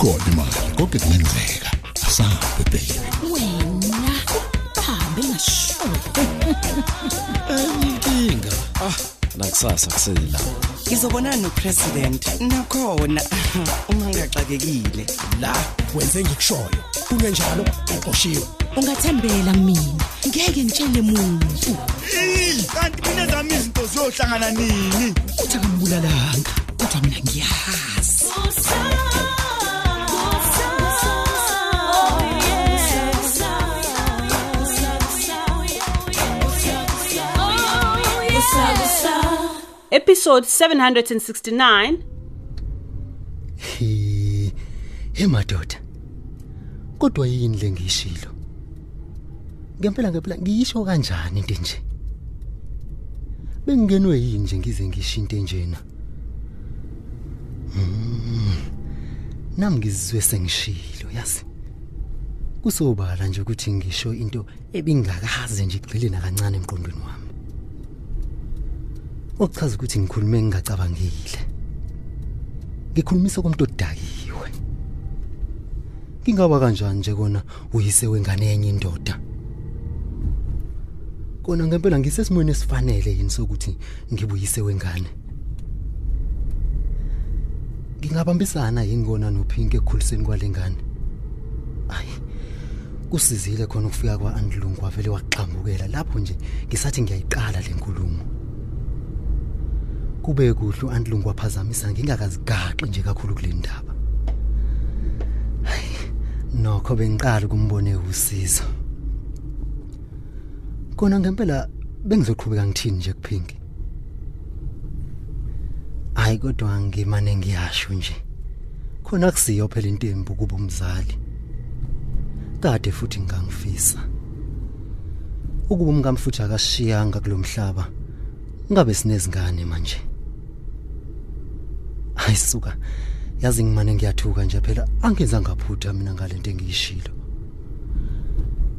ikhona imali konke kungenzeka asabe baby wena hambe ngasho inkinga ah nakusasa kusela. Ngizobonana nopresident nakhona. Uma ngigaxakekile la wenze ngikushoyo. Kungenjalo uqoshiwe. Ungathembela mina. Ngeke ngitshele muntu. Kanti mina zami izinto ziyohlangana nini? Uthi akambulalanga kodwa mina ngiyazi Episode 769 He he madoda. Kodwa yini lengishilo? Ngempela ngempela ngiyisho kanjani into nje? Bengingenwe yini nje ngize ngisho into enjena? Mm. Nami ngizizwe sengishilo yazi. Kusobala nje ukuthi ngisho into ebingakaze nje igcile nakancane emqondweni wami. Okuchaza ukuthi ngikhulume ngingacabangile. Ngikhulumisa komuntu odakiwe. Ngingaba kanjani nje kona uyise wengane yenye indoda? Kona ngempela ngisesimweni esifanele yini sokuthi ngibuyise wengane. Ngingabambisana yini kona noPink ekukhuliseni kwalengane? Ayi. Kusizile khona ukufika kwaAndlungu wavele waxhambukela lapho nje ngisathi ngiyayiqala lenkulumo. Kube kuhle uAndlungu waphazamisa ngingakazigaxi nje kakhulu kule ndaba. Nokho bengiqala ukumbone usizo. Kona ngempela bengizoqhubeka ngithini nje kuphinki? Hayi kodwa ngimane ngiyasho nje. Khona kusiyo phela intembu kuba umzali. Kade futhi ngangifisa. Ukuba umkamfuthu akashiyanga kulomhlaba ngabe sinezingane manje? Ayisuka yazi ngimane ngiyathuka nje phela. Angenza ngaphutha mina ngalento engiyishilo.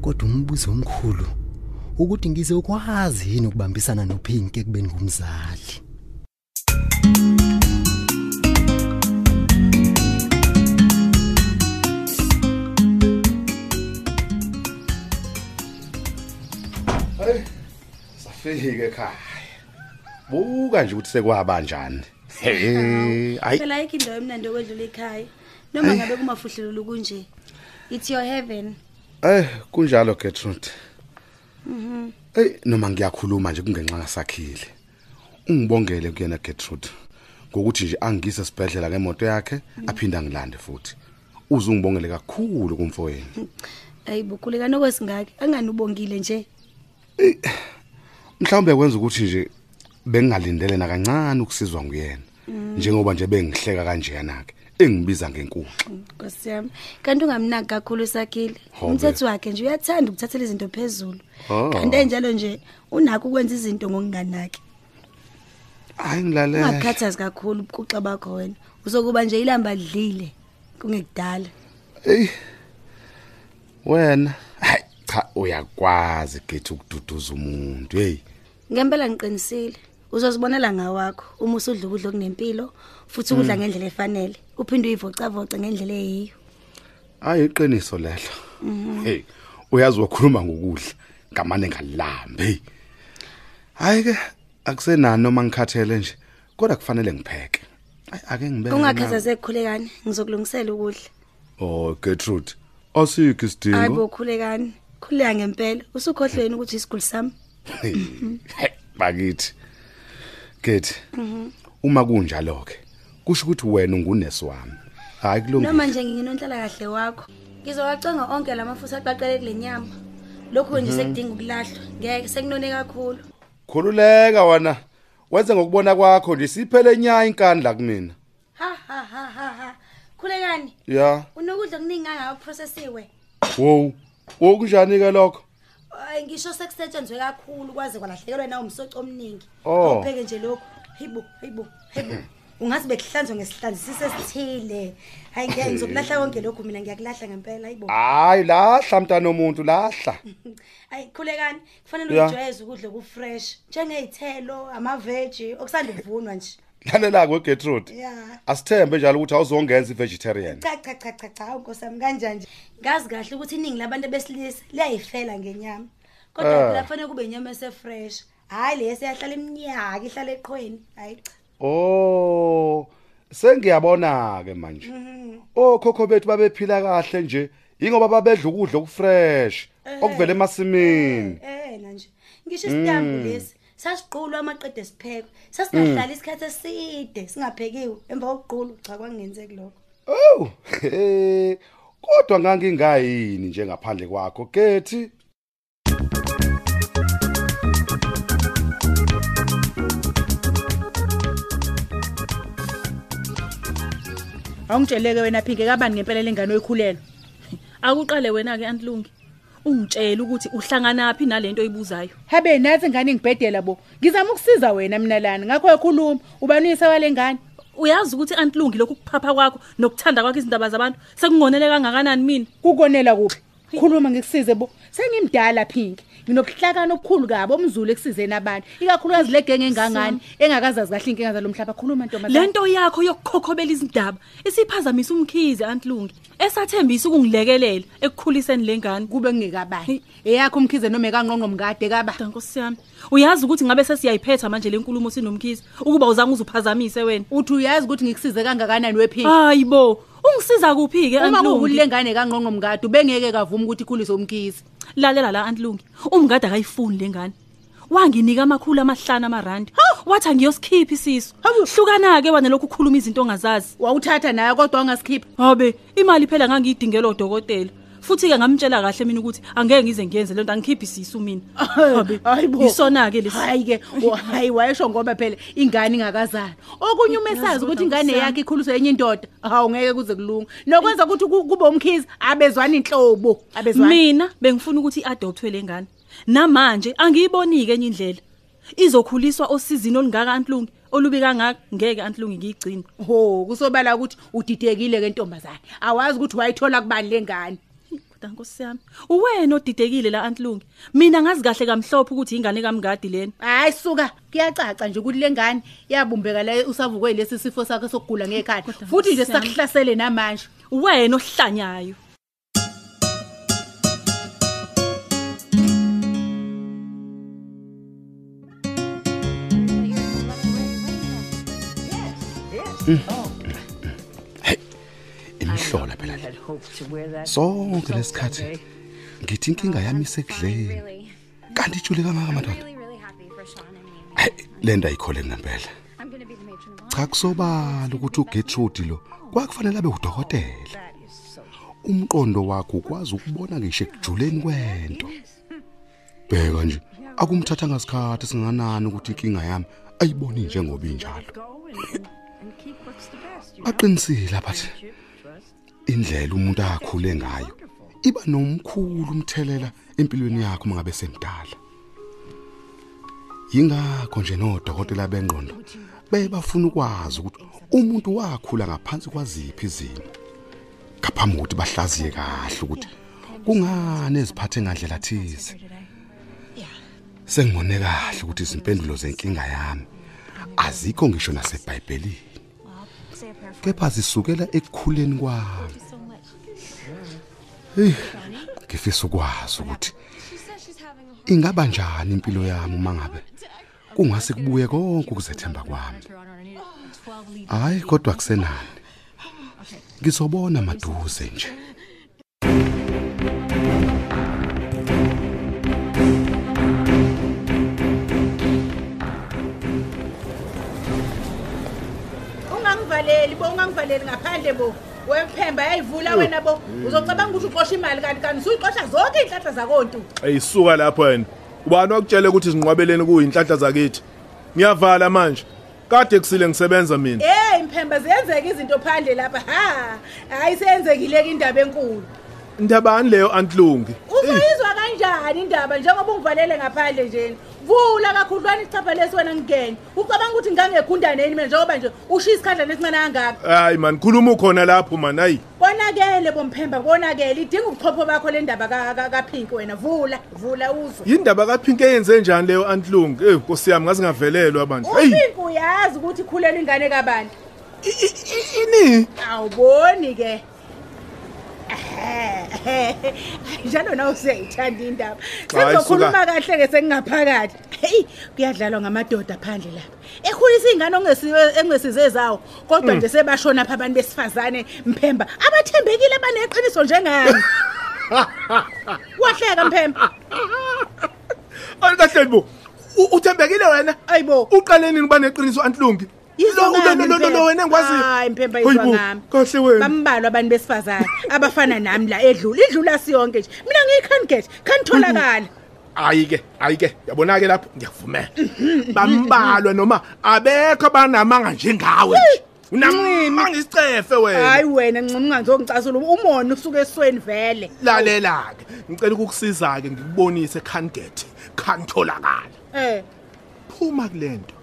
Kodwa umbuzo omkhulu ukuthi ngize ukwazi yini ukubambisana noPink ekubeni ngumzali? Safike ekhaya. Buka nje ukuthi sekwabanjani hey ayi. Phela ayikho indawo emnandi okwedlula ekhaya. Noma ngabe kumafuhlelo kunje it's your heaven. Eh kunjalo Gertrude hey noma ngiyakhuluma nje kungenxa ngasakhile ungibongele kuyena Gertrude ngokuthi nje angise esibhedlela ngemoto yakhe aphinda ngilande futhi. Uzungibongele kakhulu kumfowenu ayibukhulekani okwesingaki angani ubongile nje? Mhlawumbe kwenza ukuthi nje bengingalindele na kancane ukusizwa nguyena. Njengoba nje bengihleka kanjena ke engibiza ngenkuxa. Nkosi yami kanti ungamnaki kakhulu sakhile Hobe. umthetho wakhe nje uyathanda ukuthathela izinto phezulu. Oh. kanti enjalo nje unakho ukwenza izinto ngokunganaki. Hayi ngilalela ungakhathazi kakhulu ubuquxa bakho wena. Uzokuba nje ilamba lidlile kungekudala. Hey wena hayi cha uyakwazi gethi ukududuza umuntu hey ngempela ngiqinisile. Uzozibonela ngawakho uma usudla ukudla okunempilo futhi ukudla ngendlela efanele. Uphinde uyivocavoce ngendlela eyiyo. Hayi iqiniso lelo. Hey uyazi wakhuluma ngokudla ngamane ngalambe. Hey hayi ke akusenani noma ngikhathele nje kodwa kufanele ngipheke. Hayi, ake ngibeke ungakhathazeki khulekani ngizokulungisela ukudla. Na- oh Gertrude asikho hayi isidingo bokhulekani khuleka ngempela usukhohlweni ukuthi isiguli sami? Hey, bakithi Gethi uma kunjalo ke kusho ukuthi wena ungunesi wami. Hayi noma kulungile nje nginonhlala kahle wakho ngizowacenga onke lamafutha aqaqele kule nyama. Lokho nje sekudinga ukulahlwa. Ngeke sekunone kakhulu. Khululeka wena. Wenze ngokubona kwakho nje siphele nya inkani la kumina. Ha ha ha ha ha. Khulekani? Ya. Unokudla okuningi kangaka processiwe wow okunjani ke lokho? Ay ngisho sekusetshenzwe kakhulu kwaze kwalahlekelwa nawo umsoco omningi. Oh. Awupheke nje lokho. Hayibo, hayibo, hayibo. Ungazi bekuhlanzwa ngesihlanzisi esithile. Hayi ngeke ngizokulahla konke lokho mina ngiyakulahla ngempela hayibo. hayi lahla mntana omuntu lahla Hayi khulekani, kufanele Ya. ujwayeze ukudla ku fresh, njengezithelo, ama veggie okusanda ukuvunwa nje. lalela ke Gertrude ya asithembe njalo ukuthi awuzongenza ivegetarian cha cha cha cha cha nkosami kanjani ngazi kahle ukuthi iningi labantu besilisa liyayifela ngenyama kodwa Ah. phela kufanele kube inyama esefresh. Hayi le esiyahlala iminyaka ihlala eqhweni. Hayi oh sengiyabona ke manje okhokho bethu babephila kahle nje ingoba babedla ukudla okufresh okuvela emasimini. Eh nje. Ngisho isitambu lesi sasiqulwa amaqede esiphekwe sasingahlala isikhathi eside singaphekiwe. Emva kokuqulwa cha kwangenzeki lokho. Oh kodwa ngangingayini nje ngaphandle kwakho kethi awungitsheleke wena phike kabani ngempela lengane oyikhulelwe. Akuqale wena-ke antilungi ungitshele ukuthi uhlangana phi nalento oyibuzayo. Habe nathi ingane ngibhedela bo? Ngizama ukusiza wena mina lana. Ngakho ekhuluma ubani uyise wale ngane uyazi ukuthi antilungi lokhu kuphapha kwakho nokuthanda kwakho izindaba zabantu sekungonele kangakanani mina kukonela kuphi? Khuluma ngikusize bo. Sengimdala phinki nginobuhlakani obukhulu kabo omzulu ekusizeni abantu. Ikakhulukazi le genge engangani engakazazi kahle inkinga zalo mhlaba. Khuluma ntombazana le nto yakho yokukhokhobela izindaba isiphazamisa umkhize antilungi esathembisa ukungilekelela ekukhuliseni le ngane. Kube ngingekabani eyakho umkhize noma ekangqongqo mngade kaba. Nkosi yami uyazi ukuthi ngabe sesiyayiphetha manje le nkulumo sinomkhize ukuba uzange uzuphazamise wena? Uthi uyazi ukuthi ngikusize kangakanani wephinki hayi bo ungisiza kuphi-ke uma kuwukuthi antilungi le ngane kangqongqo mngade ubengeke kavuma ukuthi ikhulise umkhize. Lalela la antilungi umngadi akayifuni le ngane. Wanginika amakhulu amahlanu amarandi. Wathi angiyosikhipha isisu. Hlukana-ke wana lokhu ukhuluma izinto ongazazi. Wawuthatha naye kodwa wangasikhipha habe imali phela ngangiyidingela odokotela futhi-ke ngamtshela kahle mina ukuthi angeke ngize ngiyenze lento angikhiphi isisu mina. Habe, yisona-ke lesi. Hayi-ke wo- hayi wayesho ngoba phela ingane ingakazali. Okunye uma esazi ukuthi ingane yakhe ikhuliswe enye indoda hawu ngeke kuze kulunga nokwenza ukuthi ku- kube umkhizi abezwani inhlobo abezwani mina bengifuna ukuthi i-adopthwe le ngane. Namanje angiyiboni-ke enye indlela. Izokhuliswa osizini olungaka antlungi olubi kangaka ngeke antlungi ngiyigcine. Ho kusobala ukuthi udidekile-ke ntombazane. Awazi ukuthi wayithola kubani le ngane. Kodwa nkosi yami. Uwena odidekile la antlungi mina ngazi kahle kamhlophe ukuthi ingane kamngadi lena. Hayi suka. Kuyacaca nje ukuthi le ngane yabumbeka la usavukwe lesi sifo sakhe sokugula ngekhaya. Futhi nje sakuhlasele namanje. Wena ohlanyayo imhlola phela sonke lesikhathi ngithi inkinga yami isekudleni. kanti ijule kangaka madoda? hayi le nto ayikhole ngempela cha kusobala ukuthi uGertrude lo kwakufanele abe udokotela. Umqondo wakho ukwazi ukubona ngisho ekujuleni kwento. Bheka nje akumthatha ngasikhathi singanani ukuthi inkinga yami ayiboni njengoba injalo. baqinisile abathi indlela umuntu akhule ngayo. Iba nomkhulu umthelela empilweni yakho mangabe semdala. Yingakho nje nodokotela bengqondo bebafuna ukwazi ukuthi umuntu wakhula ngaphansi kwaziphi izimo. Ngaphambi kokuthi bahlaziye kahle ukuthi kungani eziphathe ngandlela thize. Sengibone kahle ukuthi izimpendulo zenkinga yami azikho ngisho naseBhayibhelini. Kepha zisukela ekukhuleni kwami. Hey ngifisa ukwazi ukuthi ingaba njani impilo yami uma ngabe kungase kubuye konke ukuzethemba kwami? Hayi kodwa kusenani ngizobona maduze nje. Ungangivaleli bo ungangivaleli ngaphandle bo. Wemphemba yayivula wena bo. Uzocabanga ukuthi uqosha imali kanti kanti usuyiqosha zonke iy'nhlahla zakontu. Ayisuka lapho wena. Ubani wakutshele ukuthi izinqwabeleni kuyinhlahla zakithi? Ngiyavala manje. Kade kusile ngisebenza mina. Eyi mphemba ziyenzeka izinto phandle lapha. Ha hhayi seyenzekile-ke indaba enkulu. Indabani leyo antlungi uzoyizwa kanjani indaba? Njengoba ungivalele ngaphandle njeni vula kakhudlwana ichapha lesi wena ngingene. Ucabanga ukuthi ngangegundane mina njengoba nje ushiya isikhandla nesincane kangaka? Hayi man khuluma ukhona lapho man hayi. Konakele bomphemba konakele. Idinga ubuchopho bakho le ndaba ka- ka- kapink wena. Vula vula uzwe. Yindaba kapink eyenze njani leyo antlung eh nkosi yami ngaze ngavelelwa abantu. Hey upink uyazi ukuthi ikhulela ingane kabani ini? Awuboni ke. njalo nawe useyithanda indaba. Sengizokhuluma suka. kahle ke sengingaphakathi. Heyi kuyadlalwa ngamadoda phandle lapha. Ekhulisa iy'ngane engesize zawo kodwa nje sebashona apha abantu besifazane mphemba. Abathembekile baneqiniso njengani? Wahleka mphemba. Kahle bo. U- uthembekile wena? Ayibo uqale nini kuba neqiniso antlungi. Yizwa Lo- ngami, lo- lo- lo- lo Mphemba. wena engikwaziyo hayi mphemba bo, ngami. kahle wena. Bambalwa abantu besifazane abafana nami la edlula idlula siyonke nje. Mina ngiyi-candidate khanitholakala hayi ke hayi ke yabona ke lapho? Ngiyavumela bambalwa noma abekho abanamanga njengawe nje. Unamanga isicefe wena. Hayi wena ncima ungangizongicasula umona usuke esweni vele. Lalela ke ngicela ukukusiza ke ngikubonise candidate khanitholakala eh. Phuma kulento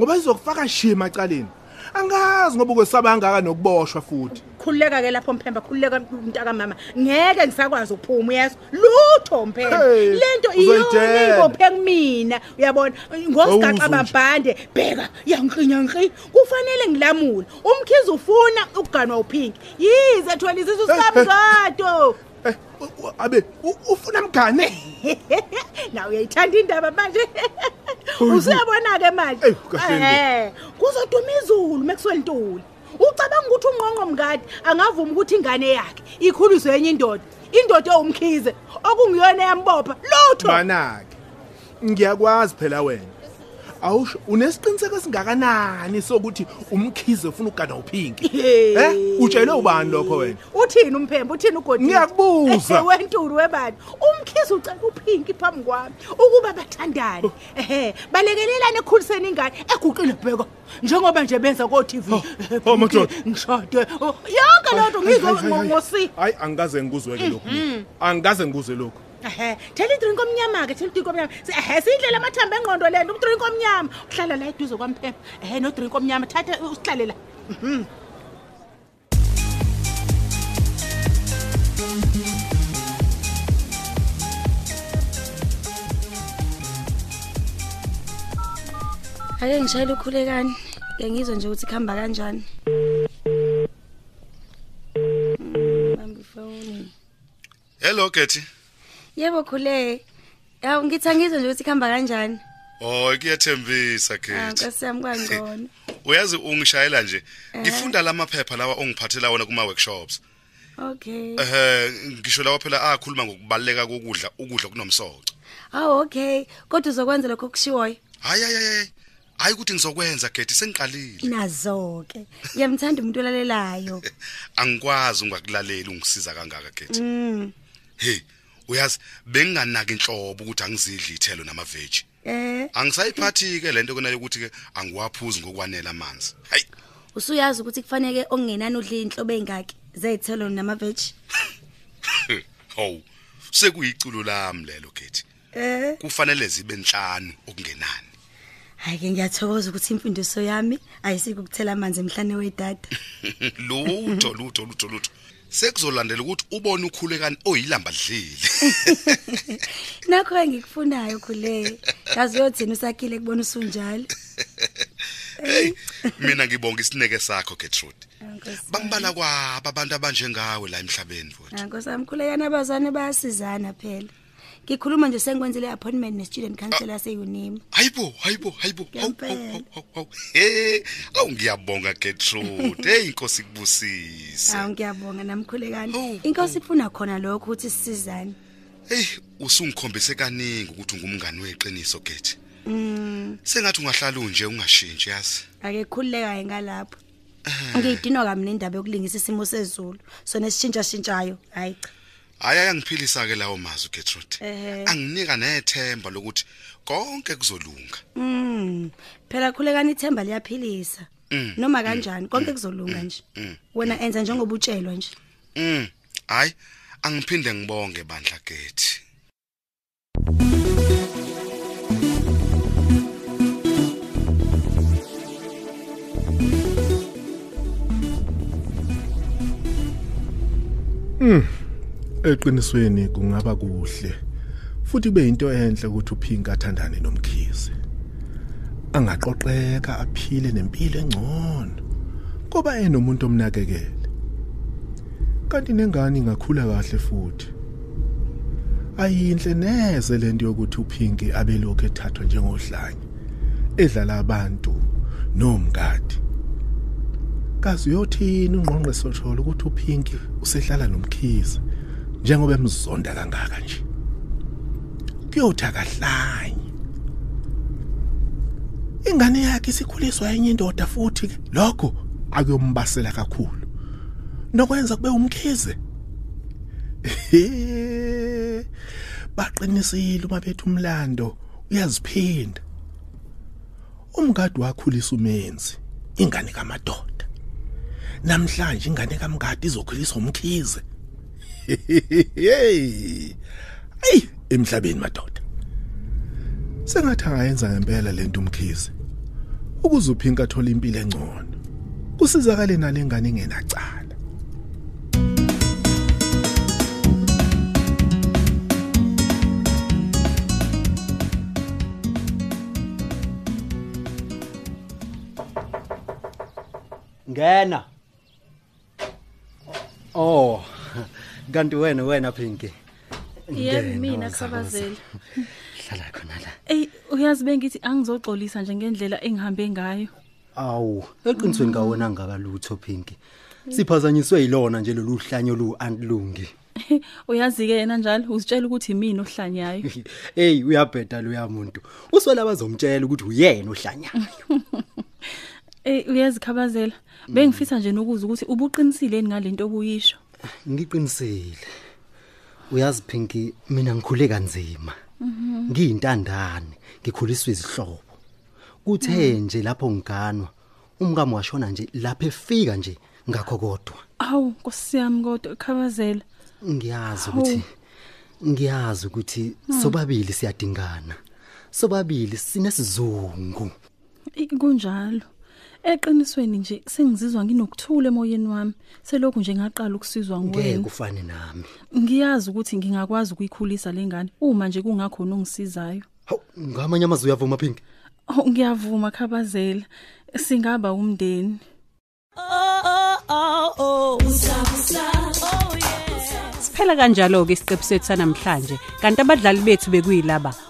ngoba izokufaka shiye emacaleni angazi ngoba ukwesaba kangaka nokuboshwa futhi. Khululeka ke lapho mphemba khululeka mntaka mama ngeke ngisakwazi ukuphuma uyezwa lutho mphemba. Hey, lento iyona uzoyitshela. ibophe kumina uyabona? Ngosigaxa Awuzwe nje. babhande bheka yankinya nkri kufanele ngilamule. Umkhizi ufuna ukuganwa upink yize thola isisu sikamzato Eh, u- u- abe u- ufuna mgane? Na uyayithanda indaba manje? usuyabona-ke manje. Eyi, kahle nje. Eh, kuzoduma izulu mekuswelintuli ucabanga ukuthi ungqongqo mngadi angavuma ukuthi ingane yakhe ikhuliswe enye indoda indoda ewumkhize okungiyona eyambopha. Lutho! Banake ngiyakwazi phela wena. Awusho unesiqiniseko esingakanani sokuthi umkhize ufuna ukugana uphinki eh? Utshele ubani lokho wena? Uthini umphembe? Uthini ugodi Ngiyakubuza. wentuli webani? Umkhizi ucela uphinki phambi kwami. Ukuba bathandane. Ehe balekelelane ekhuliseni ingane eguqile bheka. Njengoba nje benza ko-tv oh, madoda. ngishade. Oh, yonke loo nto ngizwe Hayi, angikaze ngikuzwe-ke lokhu. Mina. angikaze ngikuzwe lokhu. Ehe thela idrink omnyama-ke thela idrink omnyama. Si- ehe siyindlela amathambo engqondo le nto udrink omnyama. Uhlala la eduze kwamphemba ehe nodrink omnyama thatha usihlale la. Mhm. ake ngishayele ukhulekani ke ngizwe nje ukuthi kuhamba kanjani. Mm, bamba ifoni Hello Getty. Yebo khule yawu ngithi angizwe nje ukuthi kuhamba kanjani Oh kuyathembisa Ah, Getty. nkosi yami kwangcono Uyazi ungishayela nje. Ngifunda lamaphepha lawa ongiphathela wona kuma workshops. okay Eh ngisho lawa phela akhuluma ngokubaleka kokudla ukudla kunomsoco. awu okay kodwa uzokwenza lokho kushiwoyo Hayi hayi hayi. Hayi ukuthi ngizokwenza Getty sengiqalile. nazo-ke ngiyamthanda umuntu olalelayo Angikwazi ungakulalela ungisiza kangaka Getty. mm. Hey, uyazi benginganaki inhlobo ukuthi angizidli ithelo namaveji. eh Angisayiphathi ke lento kunayo ukuthi ke angiwaphuzi ngokwanele amanzi. Hayi, usuyazi ukuthi kufanele okungenani udla iy'nhlobo ey'ngaki zey'thelo namaveji hawu. Sekuyiculo lami lelo Getty. eh Kufanele zibe enhlanu okungenani. hhayi-ke ngiyathokoza ukuthi imfundiso yami ayisiko ukuthela amanzi emhlane wedada lutho lutho lutho lutho sekuzolandela ukuthi ubone ukhulekani oyilamba dlile. Nakho engikufunayo khule yazi uyothina usakhile kubona usunjalo. Hey mina ngibonga isineke sakho Gertrude. Bangibala kwaba abantu abanjengawe la emhlabeni mfowethu nkosami khulekani abazwane bayasizana phela. Ngikhuluma nje sengikwenzile i-appointment ne-student council yase-unima hayibo hayibo hayibo. Hawu. hey awu ngiyabonga Gertrude hey inkosi kubusise. Hawu ngiyabonga namkhulekani. Inkosi kufuna khona lokho ukuthi sisizane. Hey usungikhombise kaningi ukuthi ungumngani weqiniso Gertrude um sengathi ungahlala unje ungashintshi yazi? Ake khululeka-ke ngalapho ngiyidinwa kami nendaba yokulingisa isimo sezulu. Sona esishintsha-shintshayo hhayi cha. Hayi ayangiphilisa ke lawo mazwi Gertrude Ehhe. anginika nethemba lokuthi konke kuzolunga Mm. Phela khulekani ithemba liyaphilisa. Mm, Noma kanjani konke kuzolunga nje. mm. Wena enza njengoba utshelwa nje. Mm. Hayi, angiphinde ngibonge bandla Gethi. Eqinisweni kungaba kuhle futhi kube into enhle ukuthi uphinki athandane nomkhize. Angaqoqeka aphile nempilo engcono kuba enomuntu omnakekele. Kanti nengane ingakhula kahle futhi. Ayinhle neze lento yokuthi uphinki abelokhu ethathwa njengodlanye edlala abantu nomngadi. Kazi uyothini ungqongqe sotholo ukuthi uphinki usehlala nomkhize? Njengoba emzonda kangaka nje. Kuyothi akahlanye ingane yakhe isikhuliswa enye indoda futhi ke. Lokho akuyombasela kakhulu. Nokwenza kube umkhize. Baqinisile uma bethu umlando uyaziphinda. Umngadi wakhulisa umenzi ingane kamadoda. Namhlanje ingane kamngadi izokhuliswa umkhize. Hey ay emhlabeni madoda. Sengathi angayenza ngempela lento umkhize ukuze uphinka athola impilo engcono. Kusizakale nalengane ingenacala. Ngena. Oh. Kanti wena wena Pinky Yebo Ngena, mina wozala, kusabazela. hlala khona la Ey uyazi bengithi angizoxolisa nje ngendlela engihambe ngayo. awu eqinisweni kawona ngakalutho Pinky siphazanyiswe yilona nje lolu hlanyo lu antlungi Uyazi ke yena njalo uzitshela ukuthi mina ohlanyayo. hey uyabheda lo yamuntu uswela bazomtshela ukuthi uyena ohlanyayo Ey uyazi khabazela. Bengifisa nje nokuza ukuthi ubuqinisile ngalento obuyisho. Ngiqinisile. Uyazi Pinky mina ngikhule kanzima. Ngiyintandane ngikhuliswa izihlobo. Kuthe nje lapho ngiganwa umkami washona nje lapha efika nje ngakho kodwa. Awu Nkosi yami kodwa khabazela. ngiyazi ukuthi ngiyazi ukuthi sobabili siyadingana. Sobabili sinesizungu. I- Kunjalo. Eqinisweni nje sengizizwa nginokuthula emoyeni wami. Selokhu nje ngaqala ukusizwa ngeke nguwena. ufane nami Ngiyazi ukuthi ngingakwazi ukuyikhulisa lengane uma nje kungakhona ongisizayo. hawu ngamanye amazwi uyavuma Pinky Oh ngiyavuma khabazela. Singaba umndeni. Siphela kanjalo ke isiqephu sethu sanamhlanje kanti abadlali bethu bekuyilaba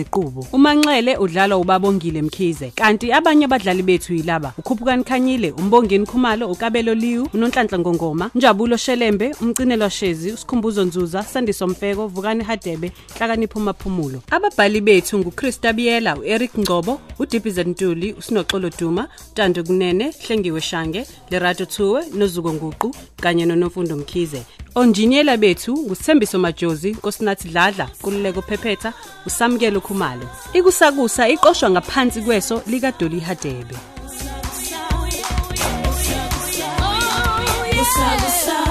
Ziqubo uManxele udlala uBabongile Mkhize kanti abanye abadlali bethu yilaba uKhuphukani Khanyile uMbongeni Khumalo uKabelo Liwu uNonhlanhla Ngongoma Njabulo Shelembe umcinelo Shezi uSikhumbuzo Nzuza Sandiso Mfeko Vukani Hadebe Hlakanipho Maphumulo ababhali bethu nguChrista Biyela uEric Ngcobo uDippy Ntuli uSinoxolo Duma Tando Kunene Hlengiwe Shange Lerato Thuwe noZuko Nguqu kanye noNofundo Mkhize. Onjiniyela bethu ngusithembiso majozi nkosinathi dladla kululeko phephetha usamukelo khumalo. Ikusakusa iqoshwa ngaphansi kweso likadoli hadebe. Usabu